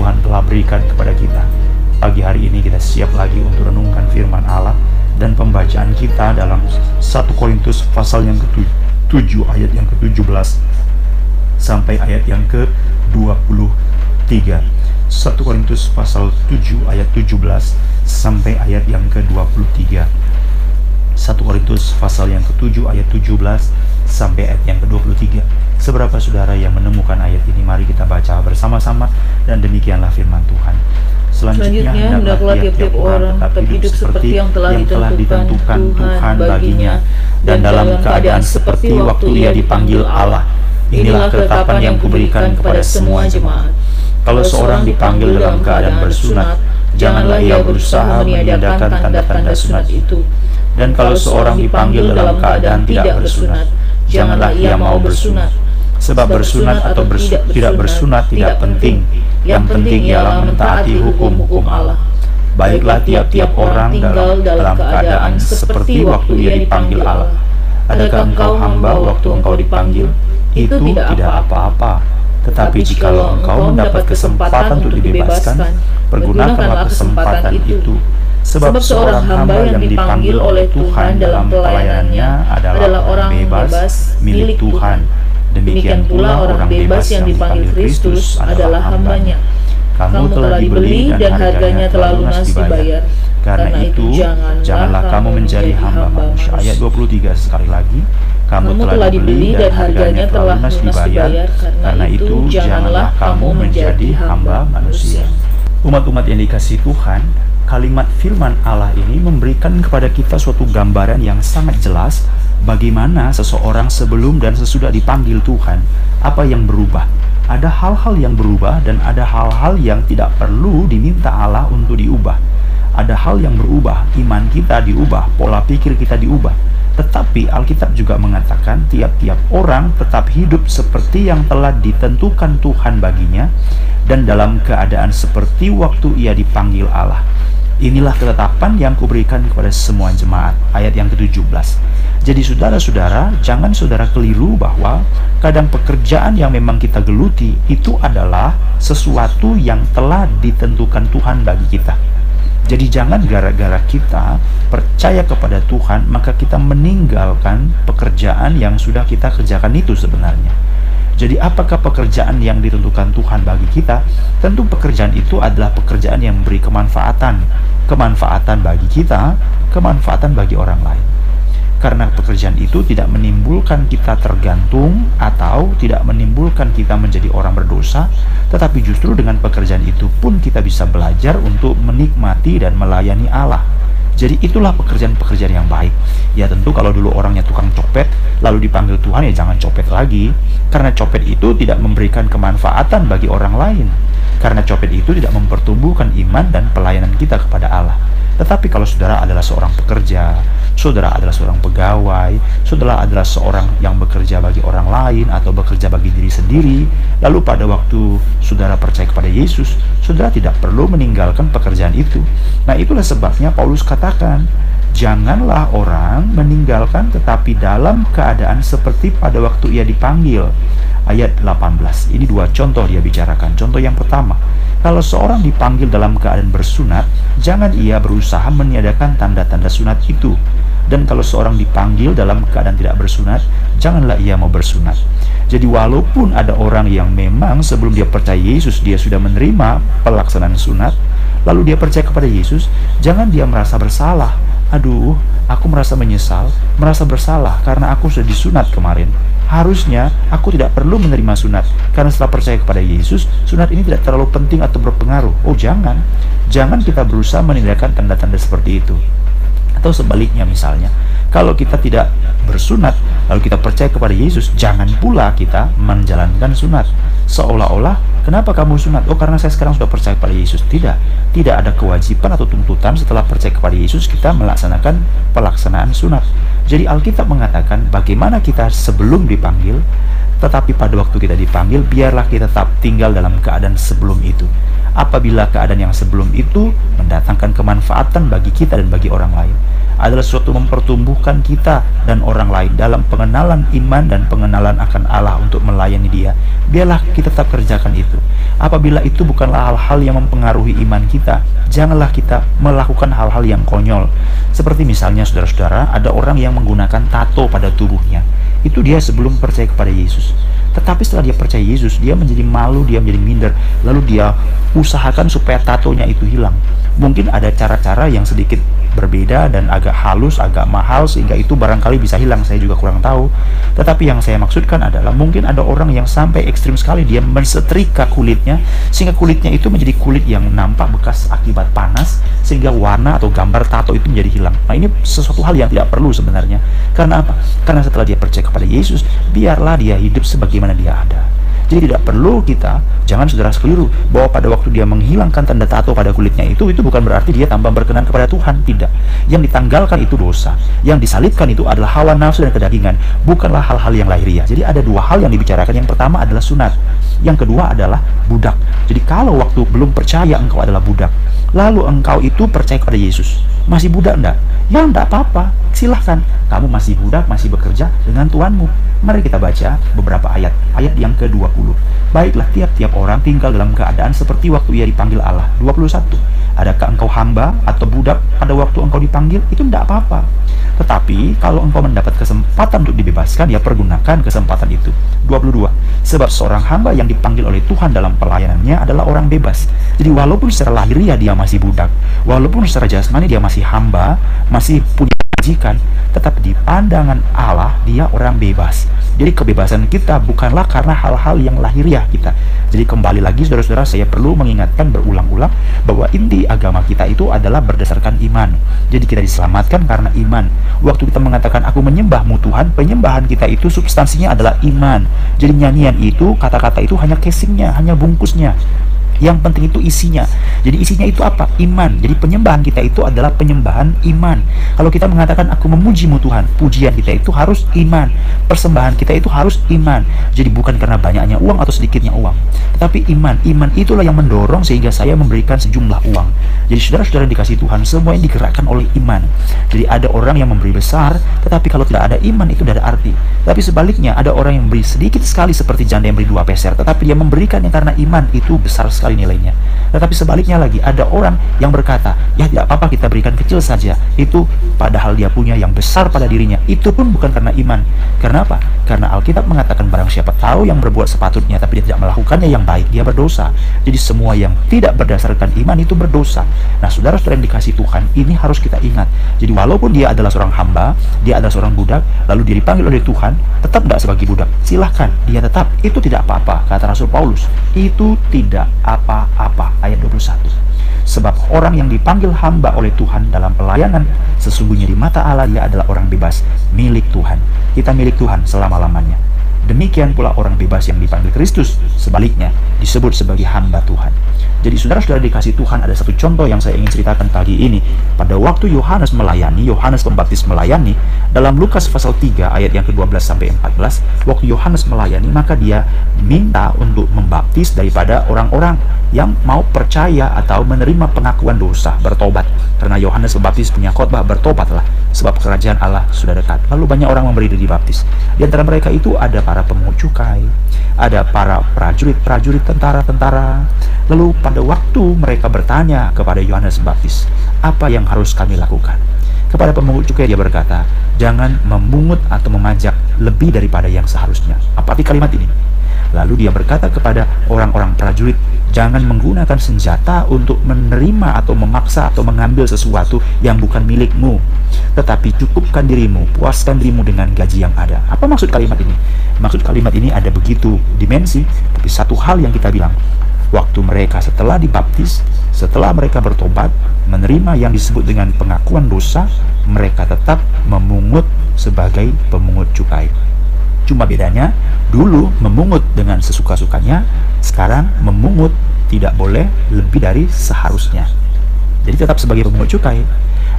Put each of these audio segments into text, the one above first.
Tuhan telah berikan kepada kita. Pagi hari ini kita siap lagi untuk renungkan firman Allah dan pembacaan kita dalam 1 Korintus pasal yang ke-7 ayat yang ke-17 sampai ayat yang ke-23. 1 Korintus pasal 7 ayat 17 sampai ayat yang ke-23. 1 Korintus pasal yang ke-7 ayat 17 sampai ayat yang ke-23. Seberapa saudara yang menemukan ayat ini, mari kita baca bersama-sama dan demikianlah firman Tuhan. Selanjutnya, hendaklah tiap-tiap orang tetap hidup seperti yang telah, telah ditentukan Tuhan baginya, dan dalam keadaan seperti waktu ia dipanggil Allah. Inilah ketetapan yang kuberikan kepada semua jemaat. Kalau seorang dipanggil dalam keadaan bersunat, janganlah ia berusaha meniadakan tanda-tanda sunat itu dan kalau seorang dipanggil dalam keadaan tidak bersunat, janganlah ia mau bersunat. Sebab bersunat atau bersu tidak bersunat tidak penting. Yang penting ialah mentaati hukum-hukum Allah. Baiklah tiap-tiap orang dalam, dalam keadaan seperti waktu ia dipanggil Allah. Adakah engkau hamba waktu engkau dipanggil? Itu tidak apa-apa. Tetapi jikalau engkau mendapat kesempatan untuk dibebaskan, pergunakanlah kesempatan itu Sebab, Sebab seorang hamba yang dipanggil oleh Tuhan dalam pelayanannya adalah orang bebas milik Tuhan. Demikian pula orang bebas yang dipanggil Kristus adalah hambanya. Kamu telah dibeli dan harganya telah lunas dibayar. Karena itu, janganlah kamu menjadi hamba manusia. Ayat 23 sekali lagi. Kamu telah dibeli dan harganya telah lunas dibayar. Karena itu, janganlah kamu menjadi hamba manusia. Umat-umat yang dikasih Tuhan, kalimat firman Allah ini memberikan kepada kita suatu gambaran yang sangat jelas bagaimana seseorang sebelum dan sesudah dipanggil Tuhan, apa yang berubah. Ada hal-hal yang berubah dan ada hal-hal yang tidak perlu diminta Allah untuk diubah. Ada hal yang berubah, iman kita diubah, pola pikir kita diubah. Tetapi Alkitab juga mengatakan tiap-tiap orang tetap hidup seperti yang telah ditentukan Tuhan baginya dan dalam keadaan seperti waktu ia dipanggil Allah. Inilah ketetapan yang kuberikan kepada semua jemaat. Ayat yang ke-17. Jadi saudara-saudara, jangan saudara keliru bahwa kadang pekerjaan yang memang kita geluti itu adalah sesuatu yang telah ditentukan Tuhan bagi kita. Jadi jangan gara-gara kita percaya kepada Tuhan, maka kita meninggalkan pekerjaan yang sudah kita kerjakan itu sebenarnya. Jadi apakah pekerjaan yang ditentukan Tuhan bagi kita? Tentu pekerjaan itu adalah pekerjaan yang memberi kemanfaatan. Kemanfaatan bagi kita, kemanfaatan bagi orang lain. Karena pekerjaan itu tidak menimbulkan kita tergantung atau tidak menimbulkan kita menjadi orang berdosa, tetapi justru dengan pekerjaan itu pun kita bisa belajar untuk menikmati dan melayani Allah. Jadi itulah pekerjaan-pekerjaan yang baik. Ya tentu kalau dulu orangnya tukang copet, lalu dipanggil Tuhan ya jangan copet lagi. Karena copet itu tidak memberikan kemanfaatan bagi orang lain. Karena copet itu tidak mempertumbuhkan iman dan pelayanan kita kepada Allah. Tetapi kalau saudara adalah seorang pekerja, saudara adalah seorang pegawai, saudara adalah seorang yang bekerja bagi orang lain atau bekerja bagi diri sendiri, lalu pada waktu saudara percaya kepada Yesus, saudara tidak perlu meninggalkan pekerjaan itu. Nah, itulah sebabnya Paulus katakan, janganlah orang meninggalkan tetapi dalam keadaan seperti pada waktu ia dipanggil. Ayat 18. Ini dua contoh dia bicarakan. Contoh yang pertama, kalau seorang dipanggil dalam keadaan bersunat, jangan ia berusaha meniadakan tanda-tanda sunat itu. Dan kalau seorang dipanggil dalam keadaan tidak bersunat, janganlah ia mau bersunat. Jadi walaupun ada orang yang memang sebelum dia percaya Yesus, dia sudah menerima pelaksanaan sunat, lalu dia percaya kepada Yesus, jangan dia merasa bersalah. Aduh, aku merasa menyesal, merasa bersalah karena aku sudah disunat kemarin. Harusnya aku tidak perlu menerima sunat karena setelah percaya kepada Yesus, sunat ini tidak terlalu penting atau berpengaruh. Oh, jangan. Jangan kita berusaha meninggalkan tanda-tanda seperti itu. Atau sebaliknya misalnya, kalau kita tidak bersunat, lalu kita percaya kepada Yesus, jangan pula kita menjalankan sunat. Seolah-olah, kenapa kamu sunat? Oh, karena saya sekarang sudah percaya kepada Yesus. Tidak, tidak ada kewajiban atau tuntutan setelah percaya kepada Yesus kita melaksanakan pelaksanaan sunat. Jadi Alkitab mengatakan bagaimana kita sebelum dipanggil, tetapi pada waktu kita dipanggil, biarlah kita tetap tinggal dalam keadaan sebelum itu apabila keadaan yang sebelum itu mendatangkan kemanfaatan bagi kita dan bagi orang lain. Adalah sesuatu mempertumbuhkan kita dan orang lain dalam pengenalan iman dan pengenalan akan Allah untuk melayani dia. Biarlah kita tetap kerjakan itu. Apabila itu bukanlah hal-hal yang mempengaruhi iman kita, janganlah kita melakukan hal-hal yang konyol. Seperti misalnya saudara-saudara, ada orang yang menggunakan tato pada tubuhnya. Itu dia sebelum percaya kepada Yesus. Tetapi setelah dia percaya Yesus, dia menjadi malu, dia menjadi minder. Lalu dia usahakan supaya tatonya itu hilang. Mungkin ada cara-cara yang sedikit berbeda dan agak halus, agak mahal sehingga itu barangkali bisa hilang. Saya juga kurang tahu. Tetapi yang saya maksudkan adalah mungkin ada orang yang sampai ekstrim sekali dia mensetrika kulitnya sehingga kulitnya itu menjadi kulit yang nampak bekas akibat panas sehingga warna atau gambar tato itu menjadi hilang. Nah, ini sesuatu hal yang tidak perlu sebenarnya. Karena apa? Karena setelah dia percaya kepada Yesus, biarlah dia hidup sebagaimana dia ada. Jadi tidak perlu kita, jangan saudara keliru, bahwa pada waktu dia menghilangkan tanda tato pada kulitnya itu, itu bukan berarti dia tambah berkenan kepada Tuhan. Tidak. Yang ditanggalkan itu dosa. Yang disalibkan itu adalah hawa nafsu dan kedagingan. Bukanlah hal-hal yang lahiriah. Jadi ada dua hal yang dibicarakan. Yang pertama adalah sunat. Yang kedua adalah budak. Jadi kalau waktu belum percaya engkau adalah budak, lalu engkau itu percaya kepada Yesus, masih budak enggak? Ya enggak apa-apa, silahkan. Kamu masih budak, masih bekerja dengan Tuhanmu. Mari kita baca beberapa ayat. Ayat yang ke-20. Baiklah tiap-tiap orang tinggal dalam keadaan seperti waktu ia dipanggil Allah. 21. Adakah engkau hamba atau budak pada waktu engkau dipanggil? Itu tidak apa-apa. Tetapi kalau engkau mendapat kesempatan untuk dibebaskan, ya pergunakan kesempatan itu. 22. Sebab seorang hamba yang dipanggil oleh Tuhan dalam pelayanannya adalah orang bebas. Jadi walaupun secara lahiriah dia masih budak, walaupun secara jasmani dia masih hamba, punya majikan, tetapi di pandangan Allah dia orang bebas. Jadi kebebasan kita bukanlah karena hal-hal yang lahiriah kita. Jadi kembali lagi saudara-saudara saya perlu mengingatkan berulang-ulang bahwa inti agama kita itu adalah berdasarkan iman. Jadi kita diselamatkan karena iman. Waktu kita mengatakan aku menyembahmu Tuhan, penyembahan kita itu substansinya adalah iman. Jadi nyanyian itu, kata-kata itu hanya casingnya, hanya bungkusnya. Yang penting itu isinya. Jadi isinya itu apa? Iman. Jadi penyembahan kita itu adalah penyembahan iman. Kalau kita mengatakan aku memujimu Tuhan, pujian kita itu harus iman. Persembahan kita itu harus iman. Jadi bukan karena banyaknya uang atau sedikitnya uang, tetapi iman. Iman itulah yang mendorong sehingga saya memberikan sejumlah uang. Jadi saudara-saudara dikasih Tuhan, semua yang digerakkan oleh iman. Jadi ada orang yang memberi besar, tetapi kalau tidak ada iman itu tidak ada arti. Tapi sebaliknya ada orang yang memberi sedikit sekali seperti janda yang beri dua peser, tetapi dia memberikan yang karena iman itu besar sekali sekali nilainya. Tetapi sebaliknya lagi, ada orang yang berkata, ya tidak apa-apa kita berikan kecil saja. Itu padahal dia punya yang besar pada dirinya. Itu pun bukan karena iman. Karena apa? Karena Alkitab mengatakan barang siapa tahu yang berbuat sepatutnya tapi dia tidak melakukannya yang baik, dia berdosa. Jadi semua yang tidak berdasarkan iman itu berdosa. Nah, saudara-saudara yang dikasih Tuhan, ini harus kita ingat. Jadi walaupun dia adalah seorang hamba, dia adalah seorang budak, lalu dia dipanggil oleh Tuhan, tetap tidak sebagai budak. Silahkan, dia tetap. Itu tidak apa-apa, kata Rasul Paulus. Itu tidak apa apa-apa. Ayat 21. Sebab orang yang dipanggil hamba oleh Tuhan dalam pelayanan, sesungguhnya di mata Allah dia adalah orang bebas, milik Tuhan. Kita milik Tuhan selama-lamanya. Demikian pula orang bebas yang dipanggil Kristus, sebaliknya disebut sebagai hamba Tuhan. Jadi saudara-saudara dikasih Tuhan ada satu contoh yang saya ingin ceritakan pagi ini. Pada waktu Yohanes melayani, Yohanes Pembaptis melayani, dalam Lukas pasal 3 ayat yang ke-12 sampai 14, waktu Yohanes melayani maka dia minta untuk membaptis daripada orang-orang yang mau percaya atau menerima pengakuan dosa, bertobat. Karena Yohanes Pembaptis punya khotbah bertobatlah sebab kerajaan Allah sudah dekat. Lalu banyak orang memberi diri baptis. Di antara mereka itu ada para pemungut cukai, ada para prajurit-prajurit tentara-tentara. Lalu pada waktu mereka bertanya kepada Yohanes Baptis, apa yang harus kami lakukan? Kepada pemungut cukai dia berkata, jangan memungut atau memajak lebih daripada yang seharusnya. Apa arti kalimat ini? Lalu dia berkata kepada orang-orang prajurit, jangan menggunakan senjata untuk menerima atau memaksa atau mengambil sesuatu yang bukan milikmu. Tetapi cukupkan dirimu, puaskan dirimu dengan gaji yang ada. Apa maksud kalimat ini? Maksud kalimat ini ada begitu dimensi, tapi satu hal yang kita bilang, waktu mereka setelah dibaptis, setelah mereka bertobat, menerima yang disebut dengan pengakuan dosa, mereka tetap memungut sebagai pemungut cukai. Cuma bedanya, dulu memungut dengan sesuka-sukanya, sekarang memungut tidak boleh lebih dari seharusnya. Jadi tetap sebagai pemungut cukai.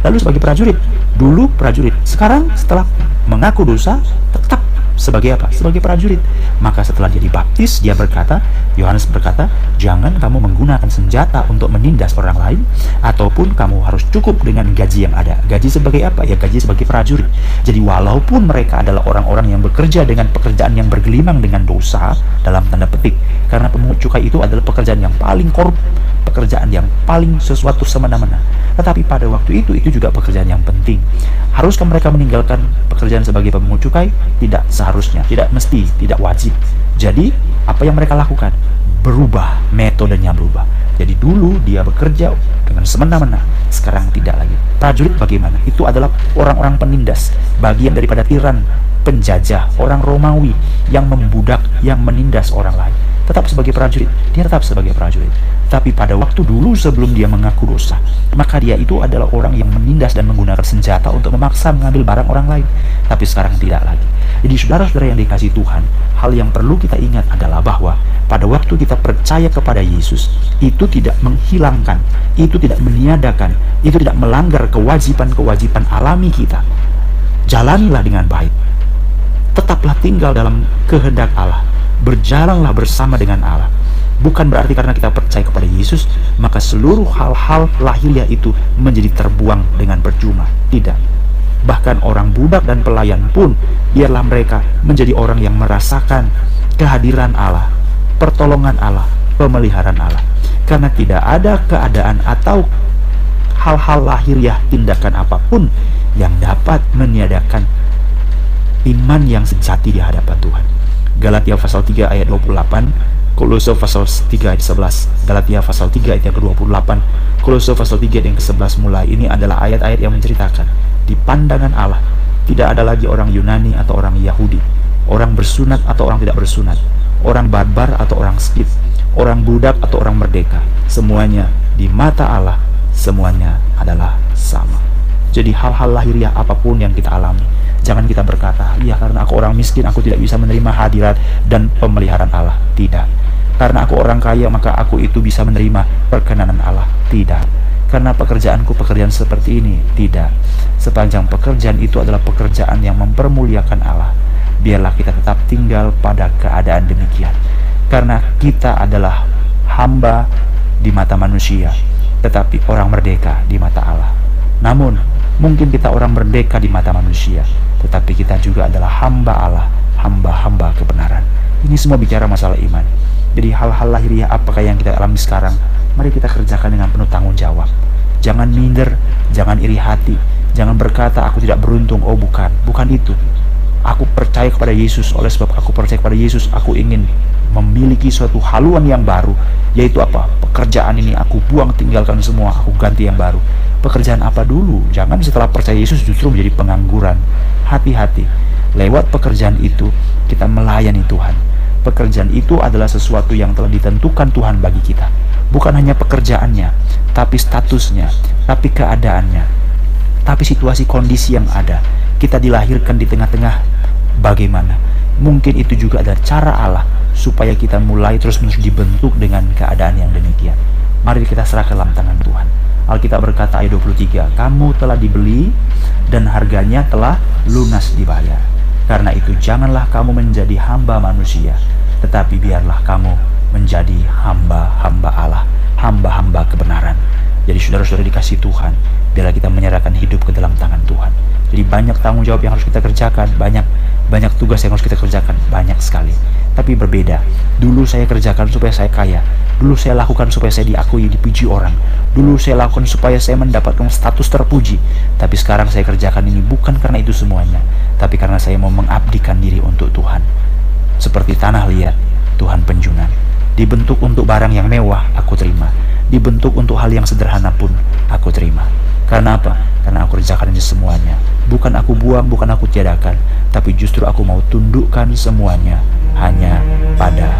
Lalu sebagai prajurit, dulu prajurit, sekarang setelah mengaku dosa, sebagai apa? Sebagai prajurit. Maka setelah dia dibaptis, dia berkata, Yohanes berkata, jangan kamu menggunakan senjata untuk menindas orang lain, ataupun kamu harus cukup dengan gaji yang ada. Gaji sebagai apa? Ya gaji sebagai prajurit. Jadi walaupun mereka adalah orang-orang yang bekerja dengan pekerjaan yang bergelimang dengan dosa, dalam tanda petik, karena pemungut cukai itu adalah pekerjaan yang paling korup, pekerjaan yang paling sesuatu semena-mena. Tetapi pada waktu itu, itu juga pekerjaan yang penting. Haruskah mereka meninggalkan pekerjaan sebagai pemungut cukai? Tidak seharusnya, tidak mesti, tidak wajib. Jadi, apa yang mereka lakukan? Berubah, metodenya berubah. Jadi dulu dia bekerja dengan semena-mena, sekarang tidak lagi. Prajurit bagaimana? Itu adalah orang-orang penindas, bagian daripada tiran, penjajah, orang Romawi yang membudak, yang menindas orang lain tetap sebagai prajurit. Dia tetap sebagai prajurit. Tapi pada waktu dulu sebelum dia mengaku dosa, maka dia itu adalah orang yang menindas dan menggunakan senjata untuk memaksa mengambil barang orang lain. Tapi sekarang tidak lagi. Jadi saudara-saudara yang dikasih Tuhan, hal yang perlu kita ingat adalah bahwa pada waktu kita percaya kepada Yesus, itu tidak menghilangkan, itu tidak meniadakan, itu tidak melanggar kewajiban-kewajiban alami kita. Jalanilah dengan baik. Tetaplah tinggal dalam kehendak Allah berjalanlah bersama dengan Allah. Bukan berarti karena kita percaya kepada Yesus, maka seluruh hal-hal lahiriah itu menjadi terbuang dengan percuma. Tidak. Bahkan orang budak dan pelayan pun, biarlah mereka menjadi orang yang merasakan kehadiran Allah, pertolongan Allah, pemeliharaan Allah. Karena tidak ada keadaan atau hal-hal lahiriah tindakan apa pun yang dapat meniadakan iman yang sejati di hadapan Tuhan. Galatia pasal 3 ayat 28 Kolose pasal 3 ayat 11 Galatia pasal 3 ayat yang ke-28 Kolose pasal 3 ayat yang ke-11 mulai Ini adalah ayat-ayat yang menceritakan Di pandangan Allah Tidak ada lagi orang Yunani atau orang Yahudi Orang bersunat atau orang tidak bersunat Orang barbar atau orang skit Orang budak atau orang merdeka Semuanya di mata Allah Semuanya adalah sama Jadi hal-hal lahiriah apa pun yang kita alami Jangan kita berkata, ya karena aku orang miskin, aku tidak bisa menerima hadirat dan pemeliharaan Allah. Tidak. Karena aku orang kaya, maka aku itu bisa menerima perkenanan Allah. Tidak. Karena pekerjaanku pekerjaan seperti ini. Tidak. Sepanjang pekerjaan itu adalah pekerjaan yang mempermuliakan Allah. Biarlah kita tetap tinggal pada keadaan demikian. Karena kita adalah hamba di mata manusia, tetapi orang merdeka di mata Allah. Namun, mungkin kita orang merdeka di mata manusia, tetapi kita juga adalah hamba Allah, hamba-hamba kebenaran. Ini semua bicara masalah iman. Jadi hal-hal lahiriah apakah yang kita alami sekarang, mari kita kerjakan dengan penuh tanggung jawab. Jangan minder, jangan iri hati, jangan berkata aku tidak beruntung. Oh bukan, bukan itu. Aku percaya kepada Yesus, oleh sebab aku percaya kepada Yesus, aku ingin memiliki suatu haluan yang baru, yaitu apa? Pekerjaan ini aku buang, tinggalkan semua, aku ganti yang baru. Pekerjaan apa dulu? Jangan setelah percaya Yesus justru menjadi pengangguran. Hati-hati. Lewat pekerjaan itu, kita melayani Tuhan. Pekerjaan itu adalah sesuatu yang telah ditentukan Tuhan bagi kita. Bukan hanya pekerjaannya, tapi statusnya, tapi keadaannya, tapi situasi kondisi yang ada. Kita dilahirkan di tengah-tengah bagaimana? Mungkin itu juga adalah cara Allah supaya kita mulai terus-menerus dibentuk dengan keadaan yang demikian. Mari kita serahkan dalam tangan Tuhan. Alkitab berkata ayat 23, kamu telah dibeli dan harganya telah lunas dibayar. Karena itu janganlah kamu menjadi hamba manusia, tetapi biarlah kamu menjadi hamba-hamba Allah, hamba-hamba kebenaran. Jadi saudara-saudara dikasih Tuhan, biarlah kita menyerahkan hidup ke dalam tangan Tuhan. Jadi banyak tanggung jawab yang harus kita kerjakan, banyak banyak tugas yang harus kita kerjakan, banyak sekali. Tapi berbeda. Dulu saya kerjakan supaya saya kaya. Dulu saya lakukan supaya saya diakui, dipuji orang. Dulu saya lakukan supaya saya mendapatkan status terpuji. Tapi sekarang saya kerjakan ini bukan karena itu semuanya, tapi karena saya mau mengabdikan diri untuk Tuhan. Seperti tanah liat, Tuhan penjunan. Dibentuk untuk barang yang mewah, aku terima. Dibentuk untuk hal yang sederhana pun, aku terima. Karena apa? Karena aku kerjakan ini semuanya. Bukan aku buang, bukan aku tiadakan, tapi justru aku mau tundukkan semuanya hanya pada